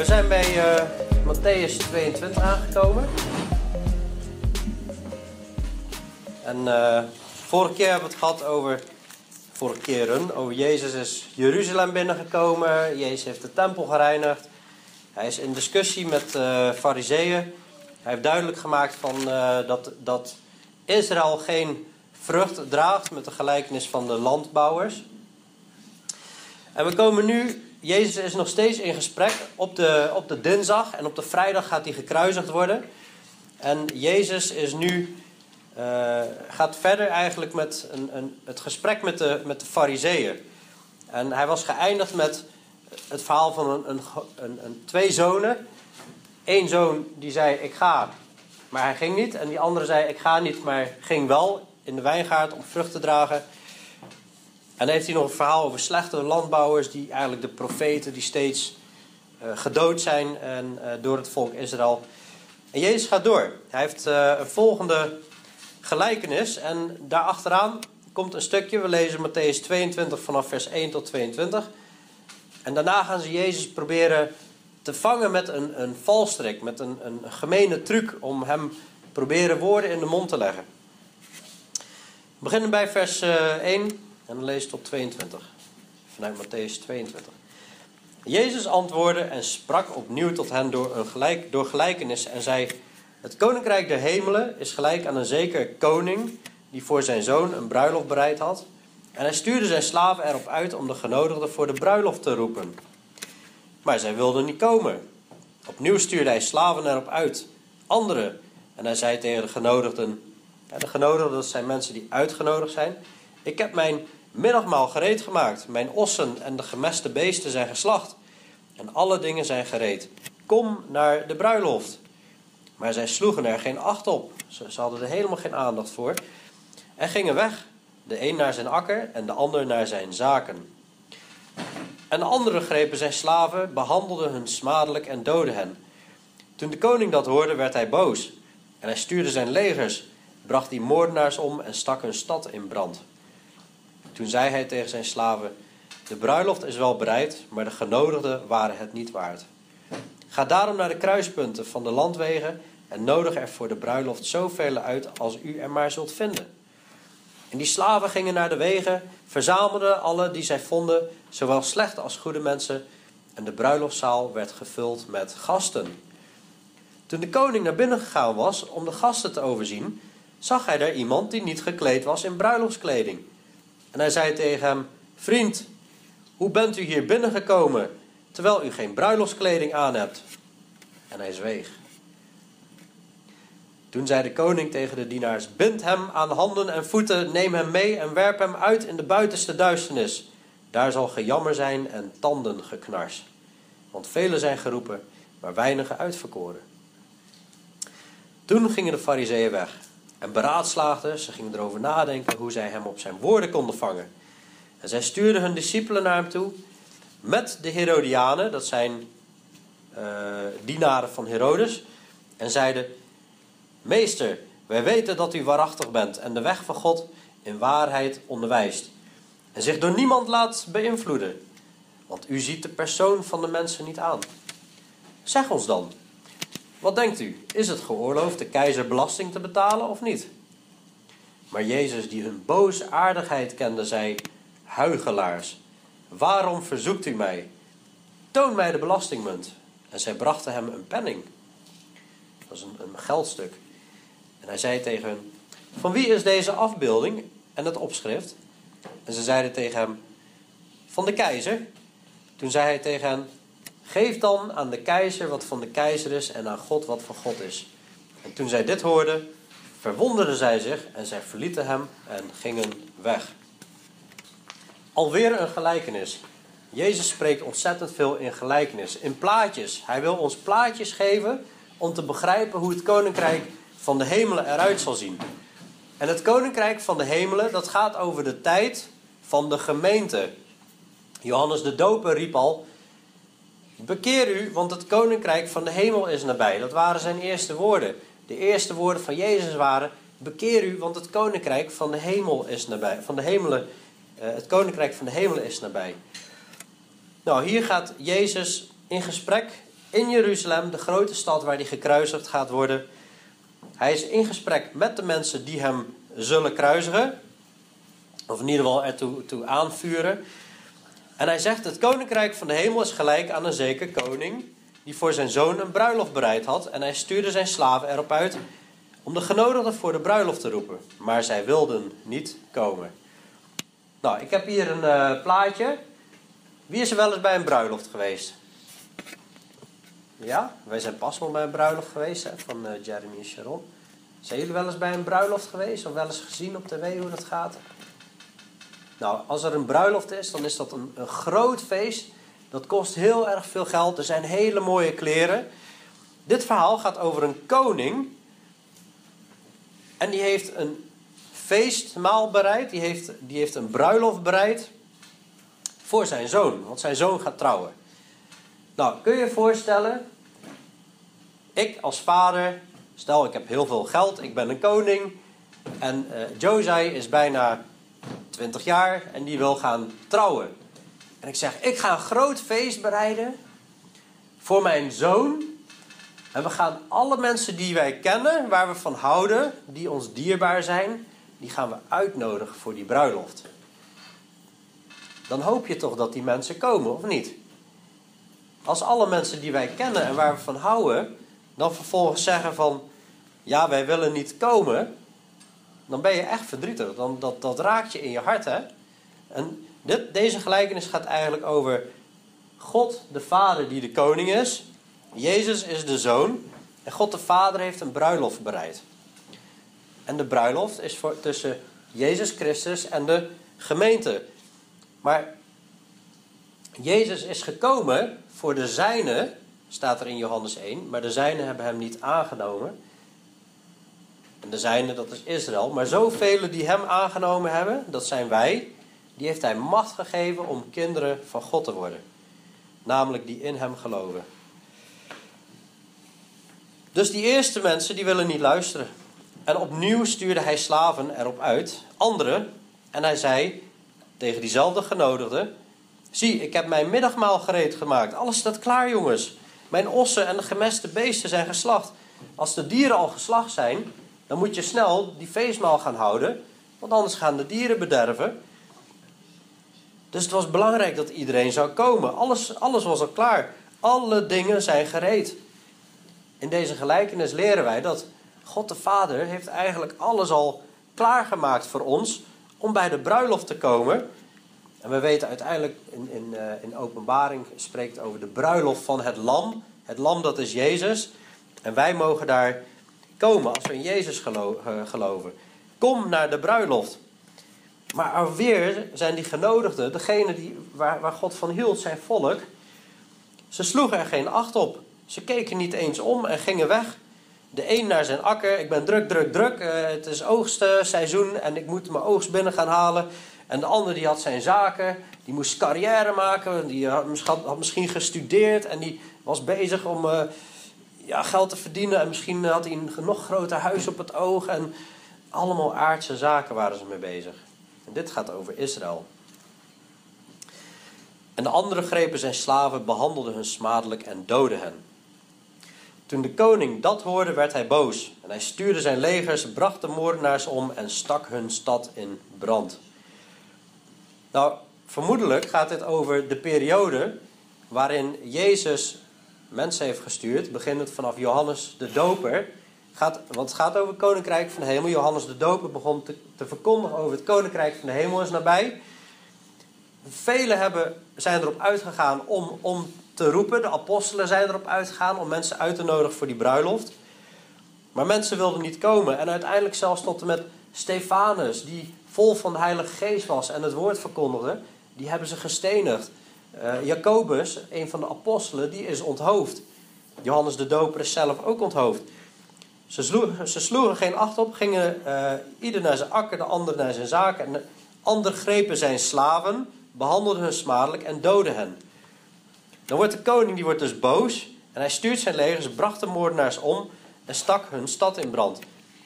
we zijn bij uh, Matthäus 22 aangekomen. En uh, vorige keer hebben we het gehad over, vorige keren, over Jezus is Jeruzalem binnengekomen. Jezus heeft de tempel gereinigd. Hij is in discussie met uh, fariseeën. Hij heeft duidelijk gemaakt van, dat, dat Israël geen vrucht draagt met de gelijkenis van de landbouwers. En we komen nu Jezus is nog steeds in gesprek op de, op de dinsdag en op de vrijdag gaat hij gekruisigd worden. En Jezus is nu, uh, gaat verder eigenlijk met een, een, het gesprek met de, met de fariseeën. En hij was geëindigd met het verhaal van een, een, een, een twee zonen. Eén zoon die zei ik ga, maar hij ging niet. En die andere zei ik ga niet, maar ging wel in de wijngaard om vrucht te dragen. En dan heeft hij nog een verhaal over slechte landbouwers, die eigenlijk de profeten die steeds uh, gedood zijn en, uh, door het volk Israël. En Jezus gaat door. Hij heeft uh, een volgende gelijkenis en daarachteraan komt een stukje. We lezen Matthäus 22 vanaf vers 1 tot 22. En daarna gaan ze Jezus proberen te vangen met een, een valstrik, met een, een gemene truc om hem proberen woorden in de mond te leggen. We beginnen bij vers 1. En dan lees tot 22. Vanuit Matthäus 22. Jezus antwoordde en sprak opnieuw tot hen door, een gelijk, door gelijkenis en zei: Het koninkrijk der hemelen is gelijk aan een zeker koning die voor zijn zoon een bruiloft bereid had. En hij stuurde zijn slaven erop uit om de genodigden voor de bruiloft te roepen. Maar zij wilden niet komen. Opnieuw stuurde hij slaven erop uit, anderen. En hij zei tegen de genodigden: De genodigden, dat zijn mensen die uitgenodigd zijn. Ik heb mijn middagmaal gereed gemaakt. Mijn ossen en de gemeste beesten zijn geslacht. En alle dingen zijn gereed. Kom naar de bruiloft. Maar zij sloegen er geen acht op. Ze, hadden er helemaal geen aandacht voor. En gingen weg. De een naar zijn akker en de ander naar zijn zaken. En de anderen grepen zijn slaven, behandelden hun smadelijk en doodden hen. Toen de koning dat hoorde, werd hij boos. En hij stuurde zijn legers, bracht die moordenaars om en stak hun stad in brand. Toen zei hij tegen zijn slaven: De bruiloft is wel bereid, maar de genodigden waren het niet waard. Ga daarom naar de kruispunten van de landwegen en nodig er voor de bruiloft zoveel uit als u er maar zult vinden. En die slaven gingen naar de wegen, verzamelden alle die zij vonden, zowel slechte als goede mensen, en de bruiloftszaal werd gevuld met gasten. Toen de koning naar binnen gegaan was om de gasten te overzien, zag hij daar iemand die niet gekleed was in bruiloftskleding. En hij zei tegen hem: Vriend, hoe bent u hier binnengekomen terwijl u geen bruiloftskleding aan hebt? En hij zweeg. Toen zei de koning tegen de dienaars: Bind hem aan handen en voeten, neem hem mee en werp hem uit in de buitenste duisternis. Daar zal gejammer zijn en tandengeknars. Want velen zijn geroepen, maar weinigen uitverkoren. Toen gingen de fariseeën weg en beraadslaagden. Ze gingen erover nadenken hoe zij hem op zijn woorden konden vangen. En zij stuurden hun discipelen naar hem toe met de Herodianen, dat zijn uh, dienaren van Herodes, en zeiden: Meester, wij weten dat u waarachtig bent en de weg van God in waarheid onderwijst. En zich door niemand laat beïnvloeden, want u ziet de persoon van de mensen niet aan. Zeg ons dan, wat denkt u? Is het geoorloofd de keizer belasting te betalen of niet? Maar Jezus, die hun boosaardigheid kende, zei: Huigelaars, waarom verzoekt u mij? Toon mij de belastingmunt. En zij brachten hem een penning. Dat is een, een geldstuk. En hij zei tegen hen: Van wie is deze afbeelding en het opschrift? En ze zeiden tegen hem: Van de keizer. Toen zei hij tegen hen: Geef dan aan de keizer wat van de keizer is en aan God wat van God is. En toen zij dit hoorden, verwonderden zij zich en zij verlieten hem en gingen weg. Alweer een gelijkenis. Jezus spreekt ontzettend veel in gelijkenis, in plaatjes. Hij wil ons plaatjes geven om te begrijpen hoe het koninkrijk van de hemelen eruit zal zien. En het koninkrijk van de hemelen, dat gaat over de tijd van de gemeente. Johannes de Doper riep al: Bekeer u, want het koninkrijk van de hemel is nabij. Dat waren zijn eerste woorden. De eerste woorden van Jezus waren: Bekeer u, want het koninkrijk van de hemel is nabij. Van de hemelen, uh, het koninkrijk van de hemelen is nabij. Nou, hier gaat Jezus in gesprek in Jeruzalem, de grote stad waar hij gekruisigd gaat worden. Hij is in gesprek met de mensen die hem zullen kruisigen. Of in ieder geval ertoe toe aanvuren. En hij zegt: Het koninkrijk van de hemel is gelijk aan een zeker koning. die voor zijn zoon een bruiloft bereid had. En hij stuurde zijn slaven erop uit. om de genodigden voor de bruiloft te roepen. Maar zij wilden niet komen. Nou, ik heb hier een uh, plaatje. Wie is er wel eens bij een bruiloft geweest? Ja, wij zijn pas nog bij een bruiloft geweest hè, van uh, Jeremy en Sharon. Zijn jullie wel eens bij een bruiloft geweest of wel eens gezien op tv hoe dat gaat? Nou, als er een bruiloft is, dan is dat een, een groot feest. Dat kost heel erg veel geld. Er zijn hele mooie kleren. Dit verhaal gaat over een koning. En die heeft een feestmaal bereid. Die heeft, die heeft een bruiloft bereid. Voor zijn zoon. Want zijn zoon gaat trouwen. Nou, kun je je voorstellen. Ik als vader. Stel, ik heb heel veel geld. Ik ben een koning. En uh, Josai is bijna 20 jaar en die wil gaan trouwen. En ik zeg, ik ga een groot feest bereiden voor mijn zoon. En we gaan alle mensen die wij kennen, waar we van houden, die ons dierbaar zijn, die gaan we uitnodigen voor die bruiloft. Dan hoop je toch dat die mensen komen, of niet? Als alle mensen die wij kennen en waar we van houden, dan vervolgens zeggen van, ja, wij willen niet komen, dan ben je echt verdrietig. Dan, dat, dat raakt je in je hart. Hè? En dit, deze gelijkenis gaat eigenlijk over God de Vader die de koning is. Jezus is de zoon. En God de Vader heeft een bruiloft bereid. En de bruiloft is voor, tussen Jezus Christus en de gemeente. Maar Jezus is gekomen voor de zijnen, staat er in Johannes 1. Maar de zijnen hebben hem niet aangenomen. En de zijne, dat is Israël. Maar zoveel die hem aangenomen hebben, dat zijn wij. Die heeft hij macht gegeven om kinderen van God te worden. Namelijk die in hem geloven. Dus die eerste mensen, die willen niet luisteren. En opnieuw stuurde hij slaven erop uit, anderen. En hij zei tegen diezelfde genodigden: Zie, ik heb mijn middagmaal gereed gemaakt. Alles staat klaar, jongens. Mijn ossen en de gemeste beesten zijn geslacht. Als de dieren al geslacht zijn, dan moet je snel die feestmaal gaan houden, want anders gaan de dieren bederven. Dus het was belangrijk dat iedereen zou komen. Alles, alles was al klaar. Alle dingen zijn gereed. In deze gelijkenis leren wij dat God de Vader heeft eigenlijk alles al klaargemaakt voor ons om bij de bruiloft te komen. En we weten uiteindelijk in, in, uh, in openbaring spreekt over de bruiloft van het lam. Het lam dat is Jezus. En wij mogen daar komen als we in Jezus eh, geloven. Kom naar de bruiloft. Maar alweer zijn die genodigden, degene die, waar, waar God van hield, zijn volk. Ze sloegen er geen acht op. Ze keken niet eens om en gingen weg. De een naar zijn akker. Ik ben druk, druk, druk. Uh, het is oogstseizoen en ik moet mijn oogst binnen gaan halen. En de ander die had zijn zaken. Die moest carrière maken. Die had, had misschien gestudeerd en die was bezig om uh, ja, geld te verdienen. En misschien had hij een nog groter huis op het oog. En allemaal aardse zaken waren ze mee bezig. En dit gaat over Israël. En de anderen grepen zijn slaven, behandelden hun smadelijk en doodden hen. Toen de koning dat hoorde, werd hij boos. En hij stuurde zijn legers, bracht de moordenaars om en stak hun stad in brand. Nou, vermoedelijk gaat dit over de periode waarin Jezus mensen heeft gestuurd, beginnend vanaf Johannes de Doper. Gaat, want het gaat over het koninkrijk van de hemel. Johannes de Doper begon te, te verkondigen over het koninkrijk van de hemel is nabij. Velen hebben, zijn erop uitgegaan om, om te roepen. De apostelen zijn erop uitgegaan om mensen uit te nodigen voor die bruiloft. Maar mensen wilden niet komen. En uiteindelijk zelfs tot en met Stefanus, die vol van de Heilige Geest was en het woord verkondigde, die hebben ze gestenigd. Uh, Jacobus, een van de apostelen, die is onthoofd. Johannes de Doper is zelf ook onthoofd. Ze sloegen, ze sloegen geen acht op, gingen uh, ieder naar zijn akker, de ander naar zijn zaken. En de grepen zijn slaven, behandelden hun smadelijk en doden hen. Dan wordt de koning die wordt dus boos en hij stuurt zijn legers, bracht de moordenaars om en stak hun stad in brand.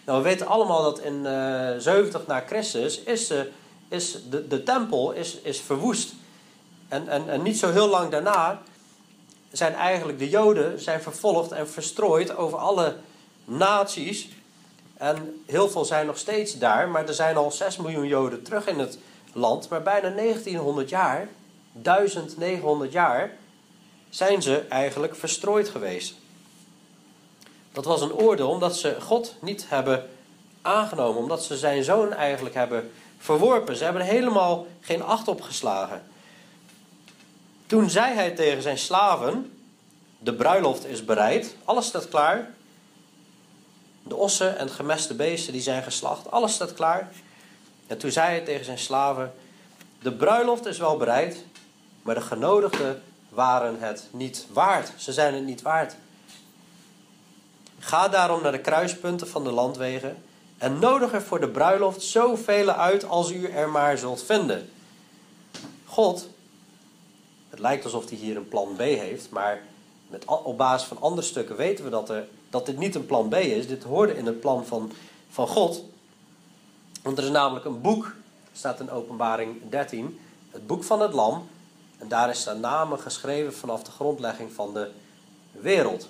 Nou, we weten allemaal dat in uh, eh, 70 na Christus is, de, is de, de tempel is, is verwoest. En, en, en niet zo heel lang daarna zijn eigenlijk de Joden zijn vervolgd en verstrooid over alle naties. En heel veel zijn nog steeds daar, maar er zijn al 6 miljoen Joden terug in het land. Maar bijna 1900 jaar, 1900 jaar, zijn ze eigenlijk verstrooid geweest. Dat was een oordeel omdat ze God niet hebben aangenomen, omdat ze zijn zoon eigenlijk hebben verworpen. Ze hebben helemaal geen acht op geslagen. Toen zei hij tegen zijn slaven: De bruiloft is bereid, alles staat klaar. De ossen en het gemeste beesten die zijn geslacht, alles staat klaar. En toen zei hij tegen zijn slaven: De bruiloft is wel bereid, maar de genodigden waren het niet waard. Ze zijn het niet waard. Ga daarom naar de kruispunten van de landwegen en nodig er voor de bruiloft zoveel uit als u er maar zult vinden. God, het lijkt alsof hij hier een plan B heeft, maar met, op basis van andere stukken weten we dat, er, dat dit niet een plan B is. Dit hoorde in het plan van, van God. Want er is namelijk een boek, staat in Openbaring 13, het boek van het Lam. En daar is zijn namen geschreven vanaf de grondlegging van de wereld.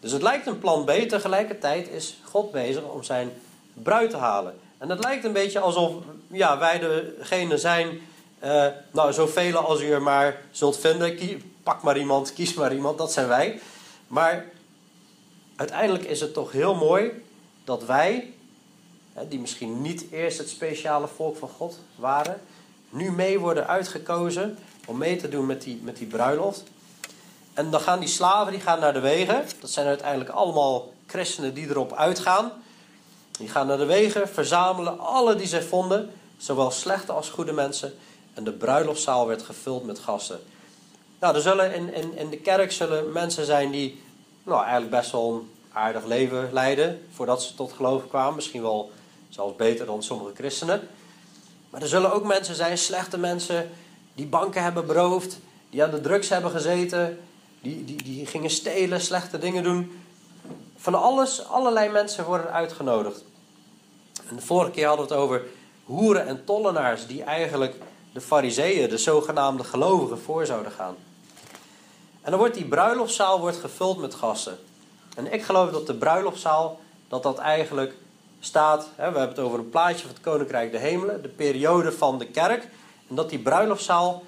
Dus het lijkt een plan B, tegelijkertijd is God bezig om zijn bruid te halen. En het lijkt een beetje alsof ja, wij degene zijn, uh, nou zoveel als u er maar zult vinden, pak maar iemand, kies maar iemand, dat zijn wij. Maar uiteindelijk is het toch heel mooi dat wij, die misschien niet eerst het speciale volk van God waren, nu mee worden uitgekozen om mee te doen met die, met die bruiloft. En dan gaan die slaven die gaan naar de wegen. Dat zijn uiteindelijk allemaal christenen die erop uitgaan. Die gaan naar de wegen, verzamelen alle die zij vonden, zowel slechte als goede mensen. En de bruiloftszaal werd gevuld met gasten. Nou, er zullen in, in, in de kerk zullen mensen zijn die nou, eigenlijk best wel een aardig leven leiden voordat ze tot geloof kwamen. Misschien wel zelfs beter dan sommige christenen. Maar er zullen ook mensen zijn, slechte mensen, die banken hebben beroofd, die aan de drugs hebben gezeten, die, die, die gingen stelen, slechte dingen doen. Van alles, allerlei mensen worden uitgenodigd. En de vorige keer hadden we het over hoeren en tollenaars die eigenlijk de fariseeën, de zogenaamde gelovigen, voor zouden gaan. En dan wordt die bruiloftszaal wordt gevuld met gasten. En ik geloof dat de bruiloftszaal, dat dat eigenlijk staat, hè, we hebben het over een plaatje van het Koninkrijk de Hemelen, de periode van de kerk. En dat die bruiloftszaal,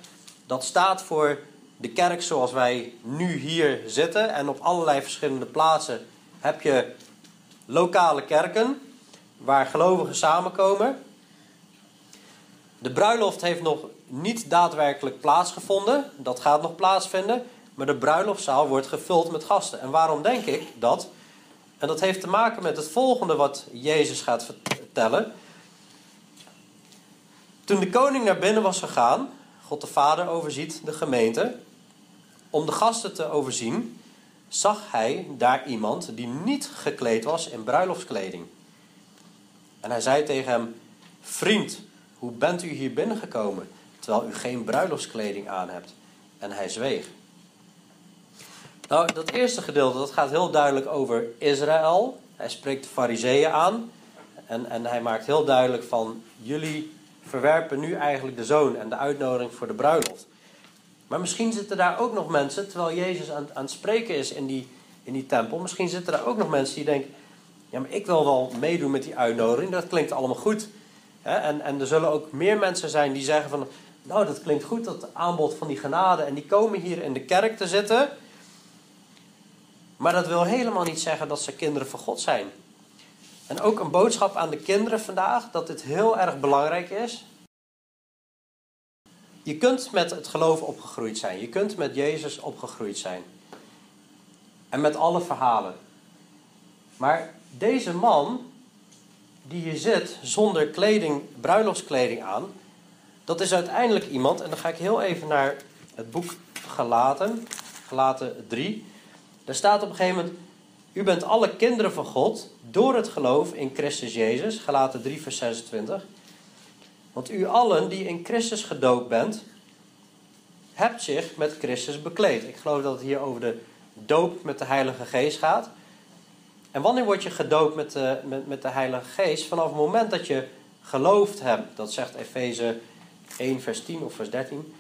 dat staat voor de kerk zoals wij nu hier zitten. En op allerlei verschillende plaatsen heb je lokale kerken waar gelovigen samenkomen. De bruiloft heeft nog niet daadwerkelijk plaatsgevonden. Dat gaat nog plaatsvinden. Maar de bruiloftzaal wordt gevuld met gasten. En waarom denk ik dat? En dat heeft te maken met het volgende wat Jezus gaat vertellen. Toen de koning naar binnen was gegaan, God de Vader overziet de gemeente, om de gasten te overzien, zag hij daar iemand die niet gekleed was in bruiloftskleding. En hij zei tegen hem: Vriend, hoe bent u hier binnengekomen terwijl u geen bruiloftskleding aan hebt? En hij zweeg. Nou, dat eerste gedeelte dat gaat heel duidelijk over Israël. Hij spreekt de Fariseeën aan. En, en hij maakt heel duidelijk van: jullie verwerpen nu eigenlijk de zoon en de uitnodiging voor de bruiloft. Maar misschien zitten daar ook nog mensen, terwijl Jezus aan, aan het spreken is in die, in die tempel, misschien zitten daar ook nog mensen die denken: ja, maar ik wil wel meedoen met die uitnodiging, dat klinkt allemaal goed. En, en er zullen ook meer mensen zijn die zeggen van, nou dat klinkt goed, dat aanbod van die genade. En die komen hier in de kerk te zitten. Maar dat wil helemaal niet zeggen dat ze kinderen van God zijn. En ook een boodschap aan de kinderen vandaag, dat dit heel erg belangrijk is. Je kunt met het geloof opgegroeid zijn. Je kunt met Jezus opgegroeid zijn. En met alle verhalen. Maar deze man, die hier zit zonder kleding, bruiloftskleding aan, dat is uiteindelijk iemand, en dan ga ik heel even naar het boek Galaten, Galaten 3. Daar staat op een gegeven moment, u bent alle kinderen van God door het geloof in Christus Jezus, Galaten 3 vers 26. Want u allen die in Christus gedoopt bent, hebt zich met Christus bekleed. Ik geloof dat het hier over de doop met de Heilige Geest gaat. En wanneer word je gedoopt met de, met, met de Heilige Geest? Vanaf het moment dat je geloofd hebt. Dat zegt Efeze 1 vers 10 of vers 13.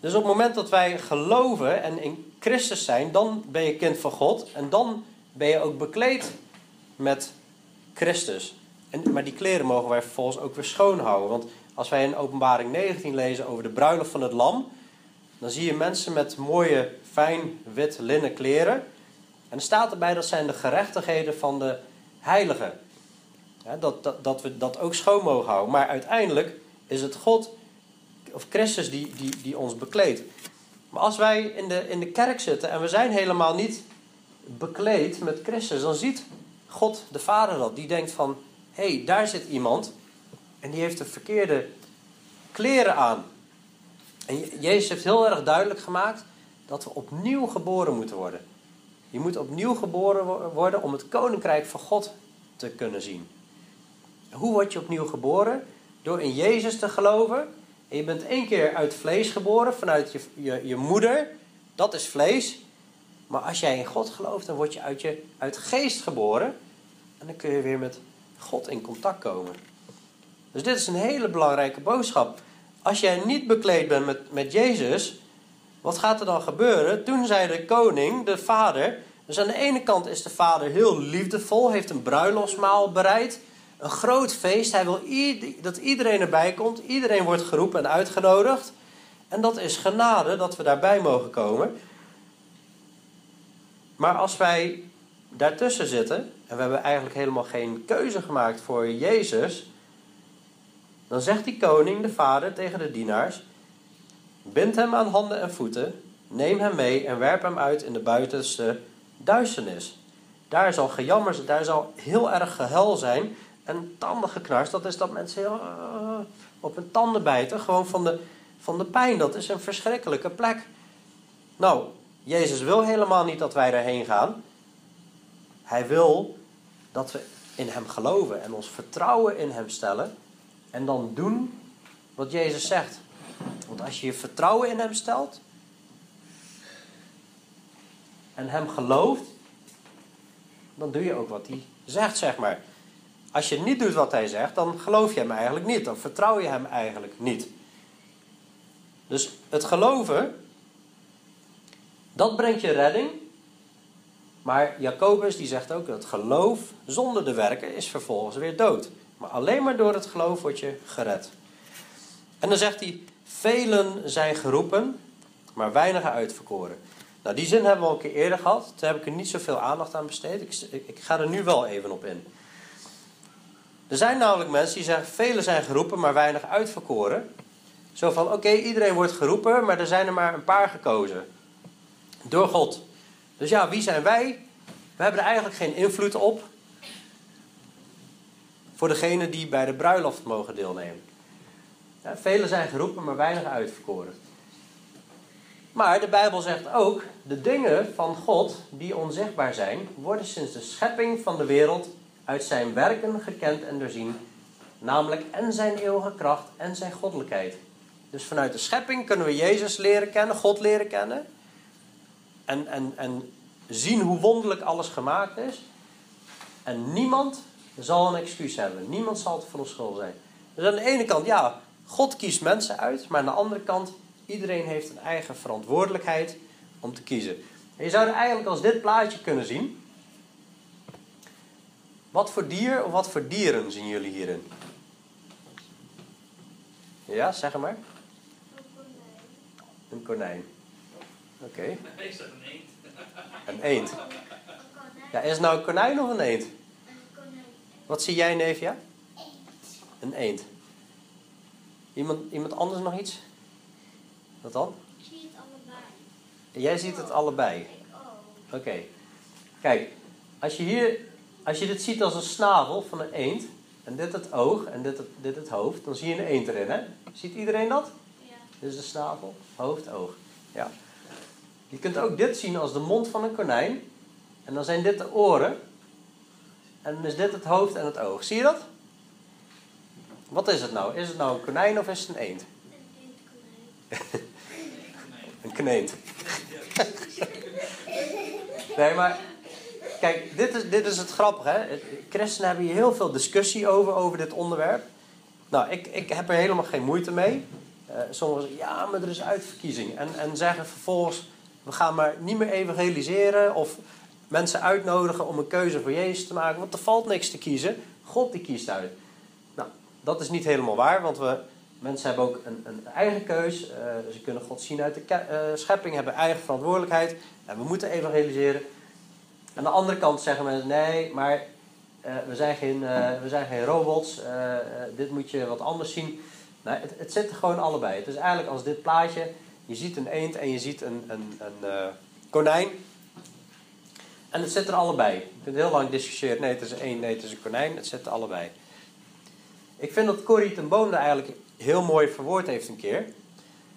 Dus op het moment dat wij geloven en in Christus zijn, dan ben je kind van God. En dan ben je ook bekleed met Christus. En, maar die kleren mogen wij vervolgens ook weer schoonhouden. Want als wij in openbaring 19 lezen over de bruiloft van het lam, dan zie je mensen met mooie, fijn wit linnen kleren. Er staat erbij dat zijn de gerechtigheden van de heiligen. dat, dat, dat we dat ook schoon mogen houden. Maar uiteindelijk is het God of Christus die, die, die ons bekleedt. Maar als wij in de, in de kerk zitten en we zijn helemaal niet bekleed met Christus, dan ziet God de Vader dat. Die denkt van, hé, hey, daar zit iemand en die heeft de verkeerde kleren aan. En Jezus heeft heel erg duidelijk gemaakt dat we opnieuw geboren moeten worden. Je moet opnieuw geboren worden om het koninkrijk van God te kunnen zien. Hoe word je opnieuw geboren? Door in Jezus te geloven. En je bent één keer uit vlees geboren, vanuit je, je, je moeder. Dat is vlees. Maar als jij in God gelooft, dan word je uit, je uit geest geboren. En dan kun je weer met God in contact komen. Dus dit is een hele belangrijke boodschap. Als jij niet bekleed bent met, met Jezus, wat gaat er dan gebeuren? Toen zei de koning, de vader. Dus aan de ene kant is de vader heel liefdevol, heeft een bruiloftsmaal bereid. Een groot feest. Hij wil dat iedereen erbij komt. Iedereen wordt geroepen en uitgenodigd. En dat is genade dat we daarbij mogen komen. Maar als wij daartussen zitten en we hebben eigenlijk helemaal geen keuze gemaakt voor Jezus, dan zegt die koning, de vader, tegen de dienaars: Bind hem aan handen en voeten, neem hem mee en werp hem uit in de buitenste duisternis. Daar zal gejammer zijn, daar zal heel erg gehuil zijn en tanden geknars. Dat is dat mensen heel, uh, op hun tanden bijten, gewoon van de, van de pijn. Dat is een verschrikkelijke plek. Nou, Jezus wil helemaal niet dat wij daarheen gaan. Hij wil dat we in Hem geloven en ons vertrouwen in Hem stellen. En dan doen wat Jezus zegt. Want als je je vertrouwen in Hem stelt en Hem gelooft, dan doe je ook wat Hij zegt, zeg maar. Als je niet doet wat Hij zegt, dan geloof je Hem eigenlijk niet. Dan vertrouw je Hem eigenlijk niet. Dus het geloven, dat brengt je redding. Maar Jacobus die zegt ook dat geloof zonder de werken is vervolgens weer dood. Maar alleen maar door het geloof word je gered. En dan zegt hij, velen zijn geroepen, maar weinigen uitverkoren. Nou, die zin hebben we al een keer eerder gehad. Toen heb ik er niet zoveel aandacht aan besteed. Ik, ik, ga er nu wel even op in. Er zijn namelijk mensen die zeggen, velen zijn geroepen, maar weinig uitverkoren. Zo van, oké, iedereen wordt geroepen, maar er zijn er maar een paar gekozen. Door God. Dus ja, wie zijn wij? We hebben er eigenlijk geen invloed op. Voor degene die bij de bruiloft mogen deelnemen. Ja, velen zijn geroepen, maar weinig uitverkoren. Maar de Bijbel zegt ook: de dingen van God die onzichtbaar zijn, worden sinds de schepping van de wereld uit zijn werken gekend en doorzien. Namelijk en zijn eeuwige kracht en zijn goddelijkheid. Dus vanuit de schepping kunnen we Jezus leren kennen, God leren kennen. En, en, en zien hoe wonderlijk alles gemaakt is. En niemand zal een excuus hebben. Niemand zal het verontschuldigd zijn. Dus aan de ene kant, ja, God kiest mensen uit. Maar aan de andere kant, iedereen heeft een eigen verantwoordelijkheid om te kiezen. En je zou er eigenlijk als dit plaatje kunnen zien. Wat voor dier of wat voor dieren zien jullie hierin? Ja, zeg maar. Een konijn. Oké. Okay. een eend. Een eend. Ja, is het nou een konijn of een eend? Een konijn. Wat zie jij, Nevia? Een eend. Iemand, iemand anders nog iets? Wat dan? Ik zie het allebei. Jij ziet het allebei? Oké. Kijk, als je hier, als je dit ziet als een snavel van een eend, en dit het oog en dit het, dit het hoofd, dan zie je een eend erin, hè? Ziet iedereen dat? Ja. Dit is de snavel, hoofd, oog. Ja. Je kunt ook dit zien als de mond van een konijn. En dan zijn dit de oren. En dan is dit het hoofd en het oog. Zie je dat? Wat is het nou? Is het nou een konijn of is het een eend? een kneent. nee, maar kijk, dit is, dit is het grappige. Hè? Christenen hebben hier heel veel discussie over, over dit onderwerp. Nou, ik, ik heb er helemaal geen moeite mee. Uh, sommigen zeggen, ja, maar er is uitverkiezing. En, en zeggen vervolgens, we gaan maar niet meer evangeliseren of mensen uitnodigen om een keuze voor Jezus te maken, want er valt niks te kiezen. God die kiest uit. Dat is niet helemaal waar, want we, mensen hebben ook een, een eigen keus. Uh, ze kunnen God zien uit de uh, schepping, hebben eigen verantwoordelijkheid. En we moeten evangeliseren. Aan de andere kant zeggen mensen, nee, maar uh, we, zijn geen, we zijn geen robots. dit moet je wat anders zien. Nou, het, het zit er gewoon allebei. Het is eigenlijk als dit plaatje. Je ziet een eend en je ziet een, een, een konijn. En het zit er allebei. Je kunt heel lang discussiëren. Nee, het is een eend, nee, het is een konijn. Het zit er allebei. Ik vind dat Corrie ten Boom daar eigenlijk heel mooi verwoord heeft een keer.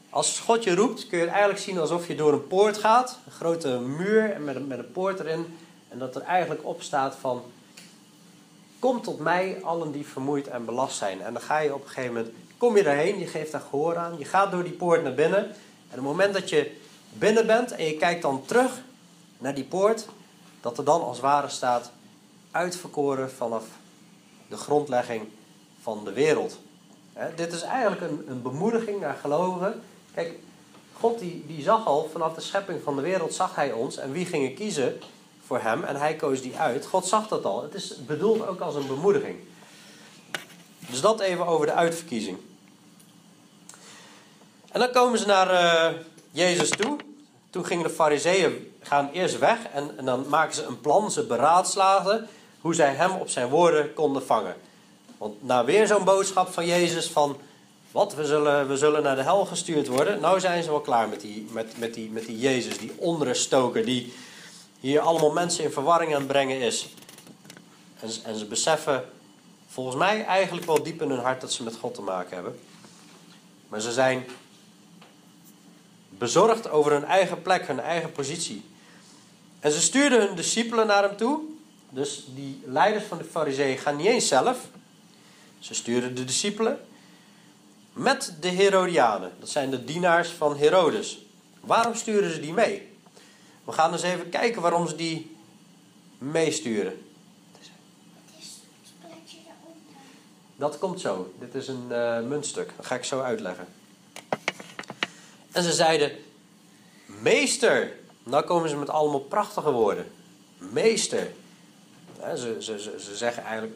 Als God je roept, kun je eigenlijk zien alsof je door een poort gaat. Een grote muur met een, met een poort erin. En dat er eigenlijk op staat van... Kom tot mij, allen die vermoeid en belast zijn. En dan ga je op een gegeven moment... Kom je daarheen, je geeft daar gehoor aan. Je gaat door die poort naar binnen. En op het moment dat je binnen bent en je kijkt dan terug naar die poort... Dat er dan als ware staat... Uitverkoren vanaf de grondlegging van de wereld dit is eigenlijk een, een bemoediging naar gelovigen. Kijk, God die, die zag al vanaf de schepping van de wereld, zag hij ons. En wie gingen kiezen voor hem? En hij koos die uit. God zag dat al. Het is bedoeld ook als een bemoediging. Dus dat even over de uitverkiezing. En dan komen ze naar uh, Jezus toe. Toen gingen de fariseeën gaan eerst weg. En, en dan maken ze een plan. Ze beraadslagen hoe zij hem op zijn woorden konden vangen. Want na weer zo'n boodschap van Jezus van... Wat, we zullen, we zullen naar de hel gestuurd worden. Nou zijn ze wel klaar met die, met, met die, met die Jezus, die onruststoker... die hier allemaal mensen in verwarring aan brengen is. En, en ze beseffen volgens mij eigenlijk wel diep in hun hart... dat ze met God te maken hebben. Maar ze zijn bezorgd over hun eigen plek, hun eigen positie. En ze stuurden hun discipelen naar hem toe. Dus die leiders van de fariseeën gaan niet eens zelf. Ze sturen de discipelen met de Herodianen. Dat zijn de dienaars van Herodes. Waarom sturen ze die mee? We gaan eens even kijken waarom ze die meesturen. Dat komt zo. Dit is een uh, muntstuk. Dat ga ik zo uitleggen. En ze zeiden: Meester. Nou komen ze met allemaal prachtige woorden. Meester. ze, ze, ze zeggen eigenlijk: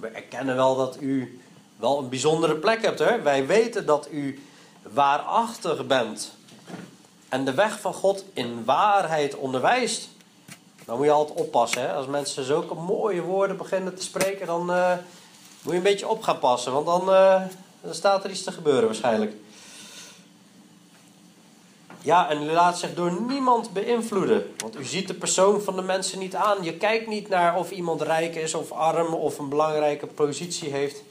we erkennen wel dat u wel een bijzondere plek hebt. Hè? Wij weten dat u waarachtig bent. En de weg van God in waarheid onderwijst. Dan moet je altijd oppassen. Hè? Als mensen zulke mooie woorden beginnen te spreken, dan uh, moet je een beetje op gaan passen. Want dan, uh, dan staat er iets te gebeuren waarschijnlijk. Ja, en u laat zich door niemand beïnvloeden. Want u ziet de persoon van de mensen niet aan. Je kijkt niet naar of iemand rijk is of arm of een belangrijke positie heeft.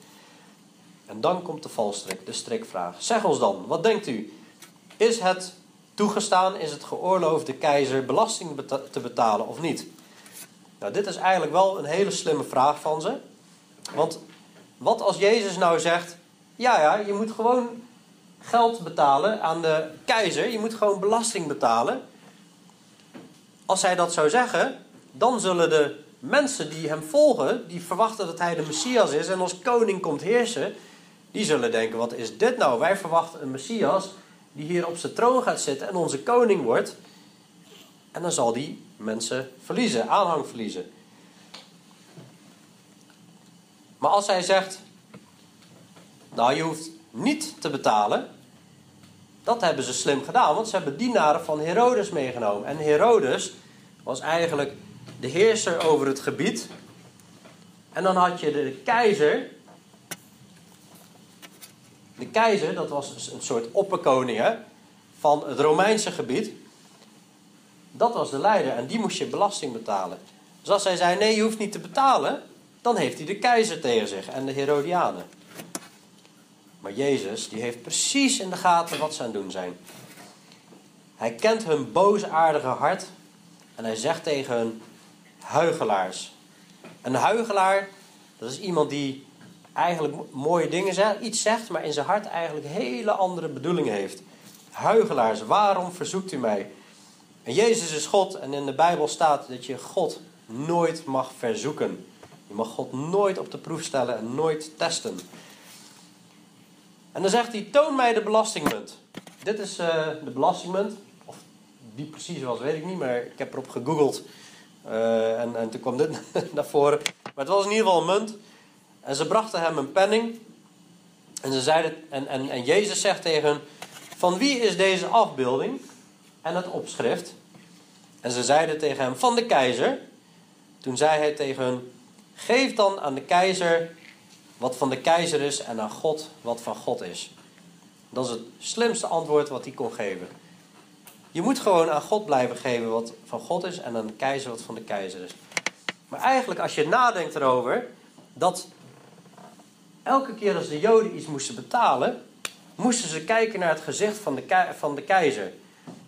En dan komt de valstrik, de strikvraag. Zeg ons dan, wat denkt u? Is het toegestaan, is het geoorloofd de keizer belasting te betalen of niet? Nou, dit is eigenlijk wel een hele slimme vraag van ze. Want wat als Jezus nou zegt: ja, ja, je moet gewoon geld betalen aan de keizer. Je moet gewoon belasting betalen. Als hij dat zou zeggen, dan zullen de mensen die hem volgen, die verwachten dat hij de Messias is en als koning komt heersen, die zullen denken: wat is dit nou? Wij verwachten een Messias die hier op zijn troon gaat zitten en onze koning wordt. En dan zal die mensen verliezen, aanhang verliezen. Maar als hij zegt: Nou, je hoeft niet te betalen. Dat hebben ze slim gedaan, want ze hebben dienaren van Herodes meegenomen. En Herodes was eigenlijk de heerser over het gebied. En dan had je de keizer. De keizer, dat was een soort opperkoning van het Romeinse gebied. Dat was de leider en die moest je belasting betalen. Dus als hij zei: nee, je hoeft niet te betalen, dan heeft hij de keizer tegen zich en de Herodianen. Maar Jezus, die heeft precies in de gaten wat ze aan het doen zijn. Hij kent hun boosaardige hart en hij zegt tegen hun huigelaars. Een huigelaar, dat is iemand die eigenlijk mooie dingen zegt, iets zegt, maar in zijn hart eigenlijk hele andere bedoelingen heeft. Huigelaars, waarom verzoekt u mij? En Jezus is God en in de Bijbel staat dat je God nooit mag verzoeken. Je mag God nooit op de proef stellen en nooit testen. En dan zegt hij, toon mij de belastingmunt. Dit is uh, de belastingmunt. Of die precies was, weet ik niet, maar ik heb erop gegoogeld. Uh, en, en toen kwam dit naar voren. Maar het was in ieder geval een munt. En ze brachten hem een penning. En, ze zeiden, en, en, en Jezus zegt tegen hen, van wie is deze afbeelding en het opschrift? En ze zeiden tegen hem, van de keizer. Toen zei hij tegen hen, geef dan aan de keizer wat van de keizer is en aan God wat van God is. Dat is het slimste antwoord wat hij kon geven. Je moet gewoon aan God blijven geven wat van God is en aan de keizer wat van de keizer is. Maar eigenlijk als je nadenkt erover, dat elke keer als de Joden iets moesten betalen, moesten ze kijken naar het gezicht van de, van de keizer.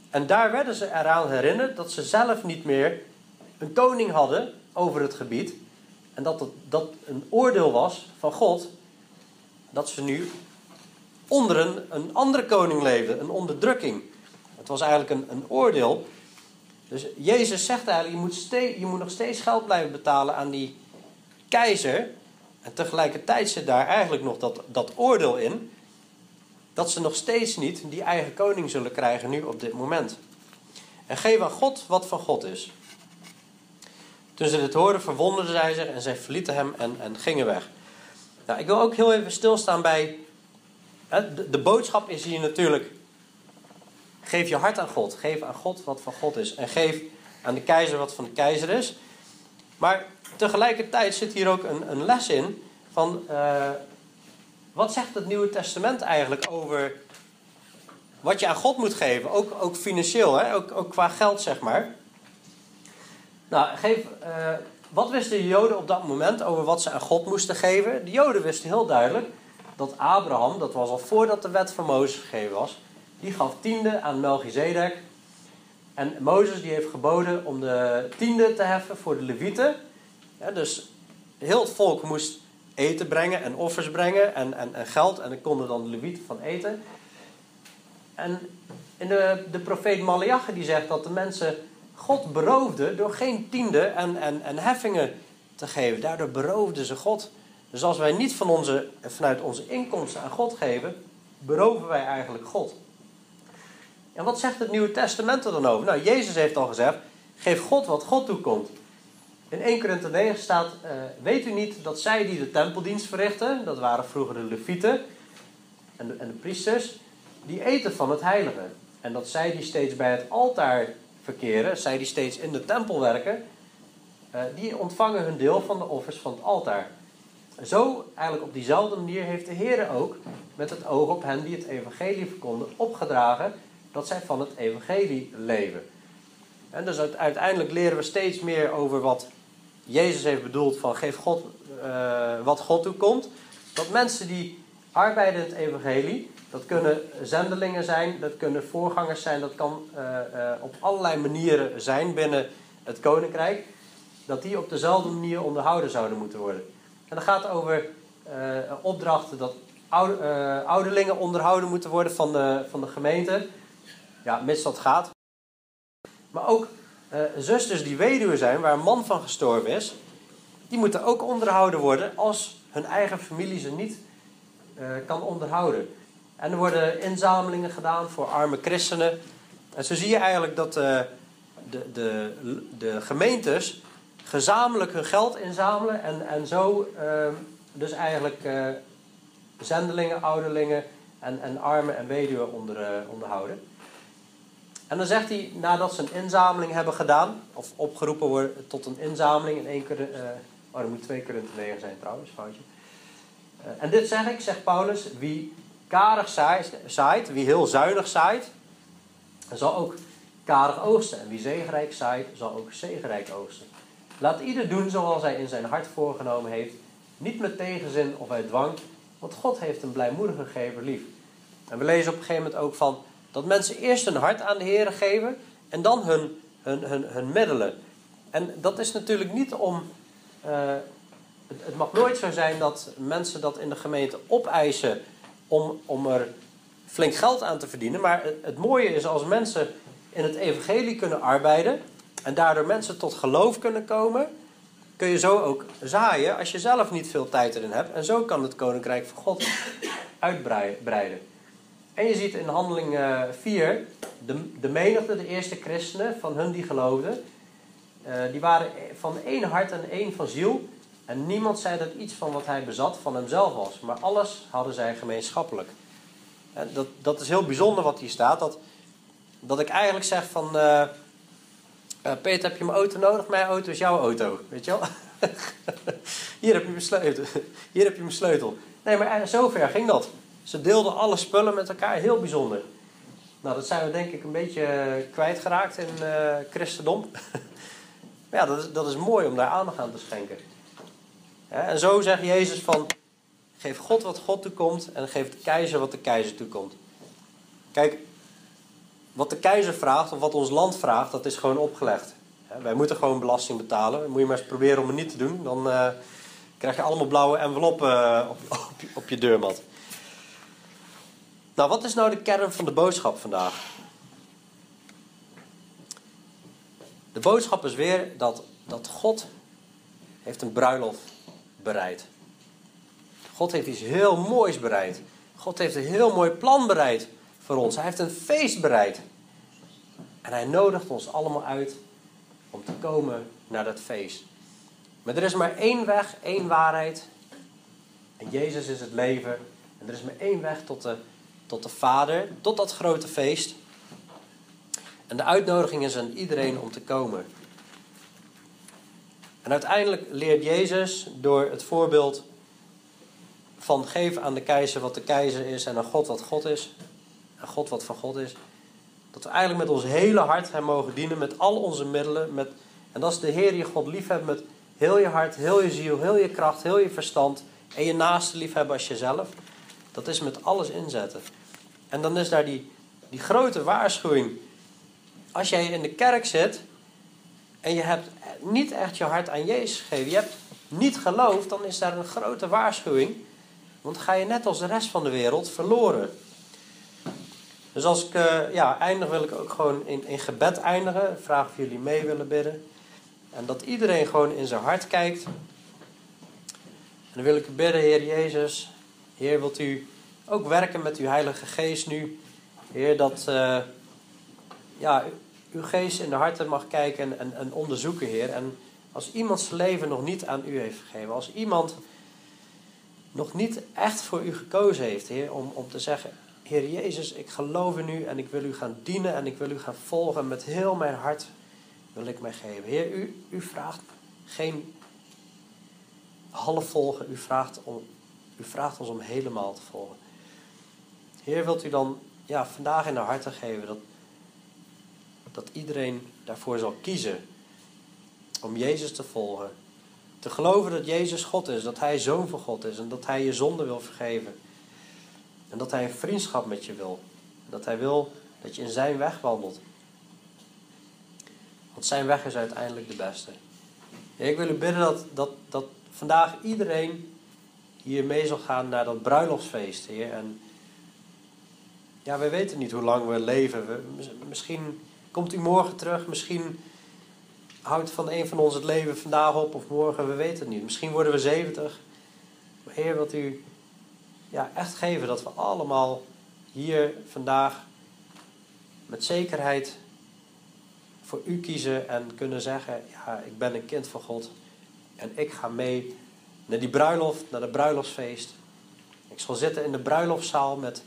En daar werden ze eraan herinnerd dat ze zelf niet meer een koning hadden over het gebied. En dat het, dat een oordeel was van God dat ze nu onder een, een andere koning leefden, een onderdrukking. Het was eigenlijk een, een oordeel. Dus Jezus zegt eigenlijk, je moet, je moet nog steeds geld blijven betalen aan die keizer. En tegelijkertijd zit daar eigenlijk nog dat, dat oordeel in. Dat ze nog steeds niet die eigen koning zullen krijgen nu op dit moment. En geef aan God wat van God is. Toen ze dit hoorden, verwonderden zij zich en zij verlieten hem en, en gingen weg. Nou, ik wil ook heel even stilstaan bij. Hè, de, boodschap is hier natuurlijk. Geef je hart aan God. Geef aan God wat van God is. En geef aan de keizer wat van de keizer is. Maar tegelijkertijd zit hier ook een, een les in van. Uh, wat zegt het Nieuwe Testament eigenlijk over wat je aan God moet geven? Ook, ook financieel, hè? Ook, ook qua geld, zeg maar. Nou, geef, uh, wat wisten de Joden op dat moment over wat ze aan God moesten geven? De Joden wisten heel duidelijk dat Abraham, dat was al voordat de wet van Mozes gegeven was, die gaf tiende aan Melchizedek. En Mozes die heeft geboden om de tiende te heffen voor de Levieten. Ja, dus heel het volk moest eten brengen en offers brengen en, en, geld. En daar konden dan de Levieten van eten. En in de, de profeet Malachi die zegt dat de mensen God beroofden door geen tiende en, en, en heffingen te geven. Daardoor beroofden ze God. Dus als wij niet van onze, vanuit onze inkomsten aan God geven, beroven wij eigenlijk God. En wat zegt het Nieuwe Testament er dan over? Nou, Jezus heeft al gezegd: geef God wat God toekomt. In 1 Korinthe 9 staat: uh, Weet u niet dat zij die de tempeldienst verrichten, dat waren vroeger de Levieten en de, en de priesters, die eten van het heilige. En dat zij die steeds bij het altaar verkeren, zij die steeds in de tempel werken, uh, die ontvangen hun deel van de offers van het altaar. Zo, eigenlijk op diezelfde manier, heeft de Heer ook, met het oog op hen die het evangelie verkonden, opgedragen dat zij van het evangelie leven. En dus uiteindelijk leren we steeds meer over wat Jezus heeft bedoeld van geef God uh, wat God toekomt. Dat mensen die arbeiden in het evangelie, dat kunnen zendelingen zijn, dat kunnen voorgangers zijn, dat kan uh, uh, op allerlei manieren zijn binnen het koninkrijk, dat die op dezelfde manier onderhouden zouden moeten worden. En dan gaat over opdrachten dat oude, ouderlingen onderhouden moeten worden van de, van de gemeente. Ja, mits dat gaat. Maar ook zusters die weduwe zijn, waar een man van gestorven is, die moeten ook onderhouden worden als hun eigen familie ze niet kan onderhouden. En er worden inzamelingen gedaan voor arme christenen. En zo zie je eigenlijk dat uh, de, de, de gemeentes gezamenlijk hun geld inzamelen en, en zo dus eigenlijk zendelingen, ouderlingen en, en armen en weduwen onder, onderhouden. En dan zegt hij, nadat ze een inzameling hebben gedaan, of opgeroepen worden tot een inzameling in één keer, oh, er moet twee keer in negen zijn trouwens, foutje. En dit zeg ik, zegt Paulus, wie karig zaait, wie heel zuinig zaait, zal ook karig oogsten. En wie zegenrijk zaait, zal ook zegenrijk oogsten. Laat ieder doen zoals hij in zijn hart voorgenomen heeft, niet met tegenzin of uit dwang, want God heeft een blijmoedige gever lief. En we lezen op een gegeven moment ook van dat mensen eerst hun hart aan de Heer geven en dan hun, hun, hun, hun middelen. En dat is natuurlijk niet om. Het, het, mag nooit zo zijn dat mensen dat in de gemeente opeisen om, om er flink geld aan te verdienen. Maar het, mooie is als mensen in het evangelie kunnen arbeiden en daardoor mensen tot geloof kunnen komen, kun je zo ook zaaien als je zelf niet veel tijd erin hebt. En zo kan het koninkrijk van God uitbreiden. En je ziet in handeling 4 de, de menigte, de eerste christenen van hun die geloofden, die waren van één hart en één van ziel. En niemand zei dat iets van wat hij bezat van hemzelf was, maar alles hadden zij gemeenschappelijk. En dat, dat is heel bijzonder wat hier staat. Dat, dat ik eigenlijk zeg van. Uh, Peter, heb je mijn auto nodig? Mijn auto is jouw auto. Weet je wel? Hier heb je mijn sleutel. Hier heb je mijn sleutel. Nee, maar zover ging dat. Ze deelden alle spullen met elkaar. Heel bijzonder. Nou, dat zijn we denk ik een beetje kwijtgeraakt in christendom. maar ja, dat is, dat is mooi om daar aandacht aan te schenken. En zo zegt Jezus van... Geef God wat God toekomt en geef de keizer wat de keizer toekomt. Kijk, wat de keizer vraagt of wat ons land vraagt, dat is gewoon opgelegd. Wij moeten gewoon belasting betalen. Moet je maar eens proberen om het niet te doen. Dan uh, krijg je allemaal blauwe enveloppen uh, op, op, op, je deurmat. Nou, wat is nou de kern van de boodschap vandaag? De boodschap is weer dat, dat God heeft een bruiloft bereid. God heeft iets heel moois bereid. God heeft een heel mooi plan bereid voor ons. Hij heeft een feest bereid. En hij nodigt ons allemaal uit om te komen naar dat feest. Maar er is maar één weg, één waarheid. En Jezus is het leven. En er is maar één weg tot de, tot de Vader, tot dat grote feest. En de uitnodiging is aan iedereen om te komen. En uiteindelijk leert Jezus door het voorbeeld van geef aan de keizer wat de keizer is en aan God wat God is. En God wat van God is. Dat we eigenlijk met ons hele hart hem mogen dienen, met al onze middelen. Met, en dat is de Heer je God liefhebben met heel je hart, heel je ziel, heel je kracht, heel je verstand. En je naaste liefhebben als jezelf. Dat is met alles inzetten. En dan is daar die, die grote waarschuwing. Als jij in de kerk zit en je hebt niet echt je hart aan Jezus gegeven, je hebt niet geloofd, dan is daar een grote waarschuwing. Want ga je net als de rest van de wereld verloren. Dus als ik uh, ja, eindig, wil ik ook gewoon in, in gebed eindigen. Vraag of jullie mee willen bidden. En dat iedereen gewoon in zijn hart kijkt. En dan wil ik bidden, Heer Jezus. Heer, wilt u ook werken met uw Heilige Geest nu? Heer, dat uh, ja, uw geest in de harten mag kijken en, en, en onderzoeken, Heer. En als iemand zijn leven nog niet aan u heeft gegeven, als iemand nog niet echt voor u gekozen heeft, Heer, om, om te zeggen: Heer Jezus, ik geloof in u en ik wil u gaan dienen en ik wil u gaan volgen. Met heel mijn hart wil ik mij geven. Heer, u, u vraagt geen half volgen, u vraagt, om, u vraagt ons om helemaal te volgen. Heer, wilt u dan ja, vandaag in de harten geven dat, dat iedereen daarvoor zal kiezen om Jezus te volgen. Te geloven dat Jezus God is, dat Hij zoon van God is en dat Hij je zonde wil vergeven. En dat Hij een vriendschap met je wil. Dat Hij wil dat je in Zijn weg wandelt. Want Zijn weg is uiteindelijk de beste. ik wil u bidden dat, dat, dat vandaag iedereen hier mee zal gaan naar dat bruiloftsfeest. En ja, we weten niet hoe lang we leven. We, misschien komt u morgen terug, misschien houdt van een van ons het leven vandaag op of morgen, we weten het niet. Misschien worden we 70. Maar Heer, wilt u ja, echt geven dat we allemaal hier vandaag met zekerheid voor u kiezen en kunnen zeggen: Ja, ik ben een kind van God en ik ga mee naar die bruiloft, naar de bruiloftsfeest. Ik zal zitten in de bruiloftszaal met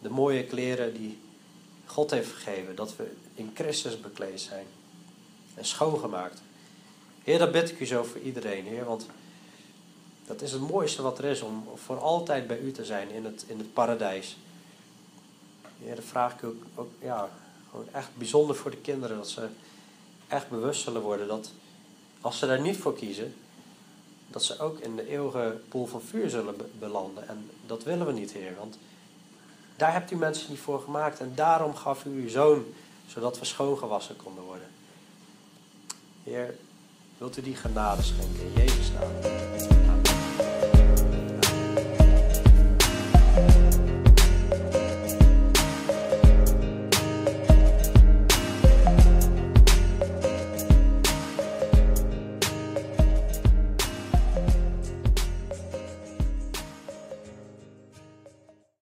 de mooie kleren die God heeft gegeven, dat we in Christus bekleed zijn en schoongemaakt. Heer, dat bid ik u zo voor iedereen, Heer, want dat is het mooiste wat er is, om voor altijd bij u te zijn in het, in het paradijs. Heer, dat vraag ik ook, ook ja, echt bijzonder voor de kinderen, dat ze echt bewust zullen worden dat als ze daar niet voor kiezen, dat ze ook in de eeuwige poel van vuur zullen belanden. En dat willen we niet, Heer, want daar hebt u mensen niet voor gemaakt en daarom gaf u uw zoon, zodat we schoongewassen konden worden. Heer, wilt u die genade schenken in Jezus naam.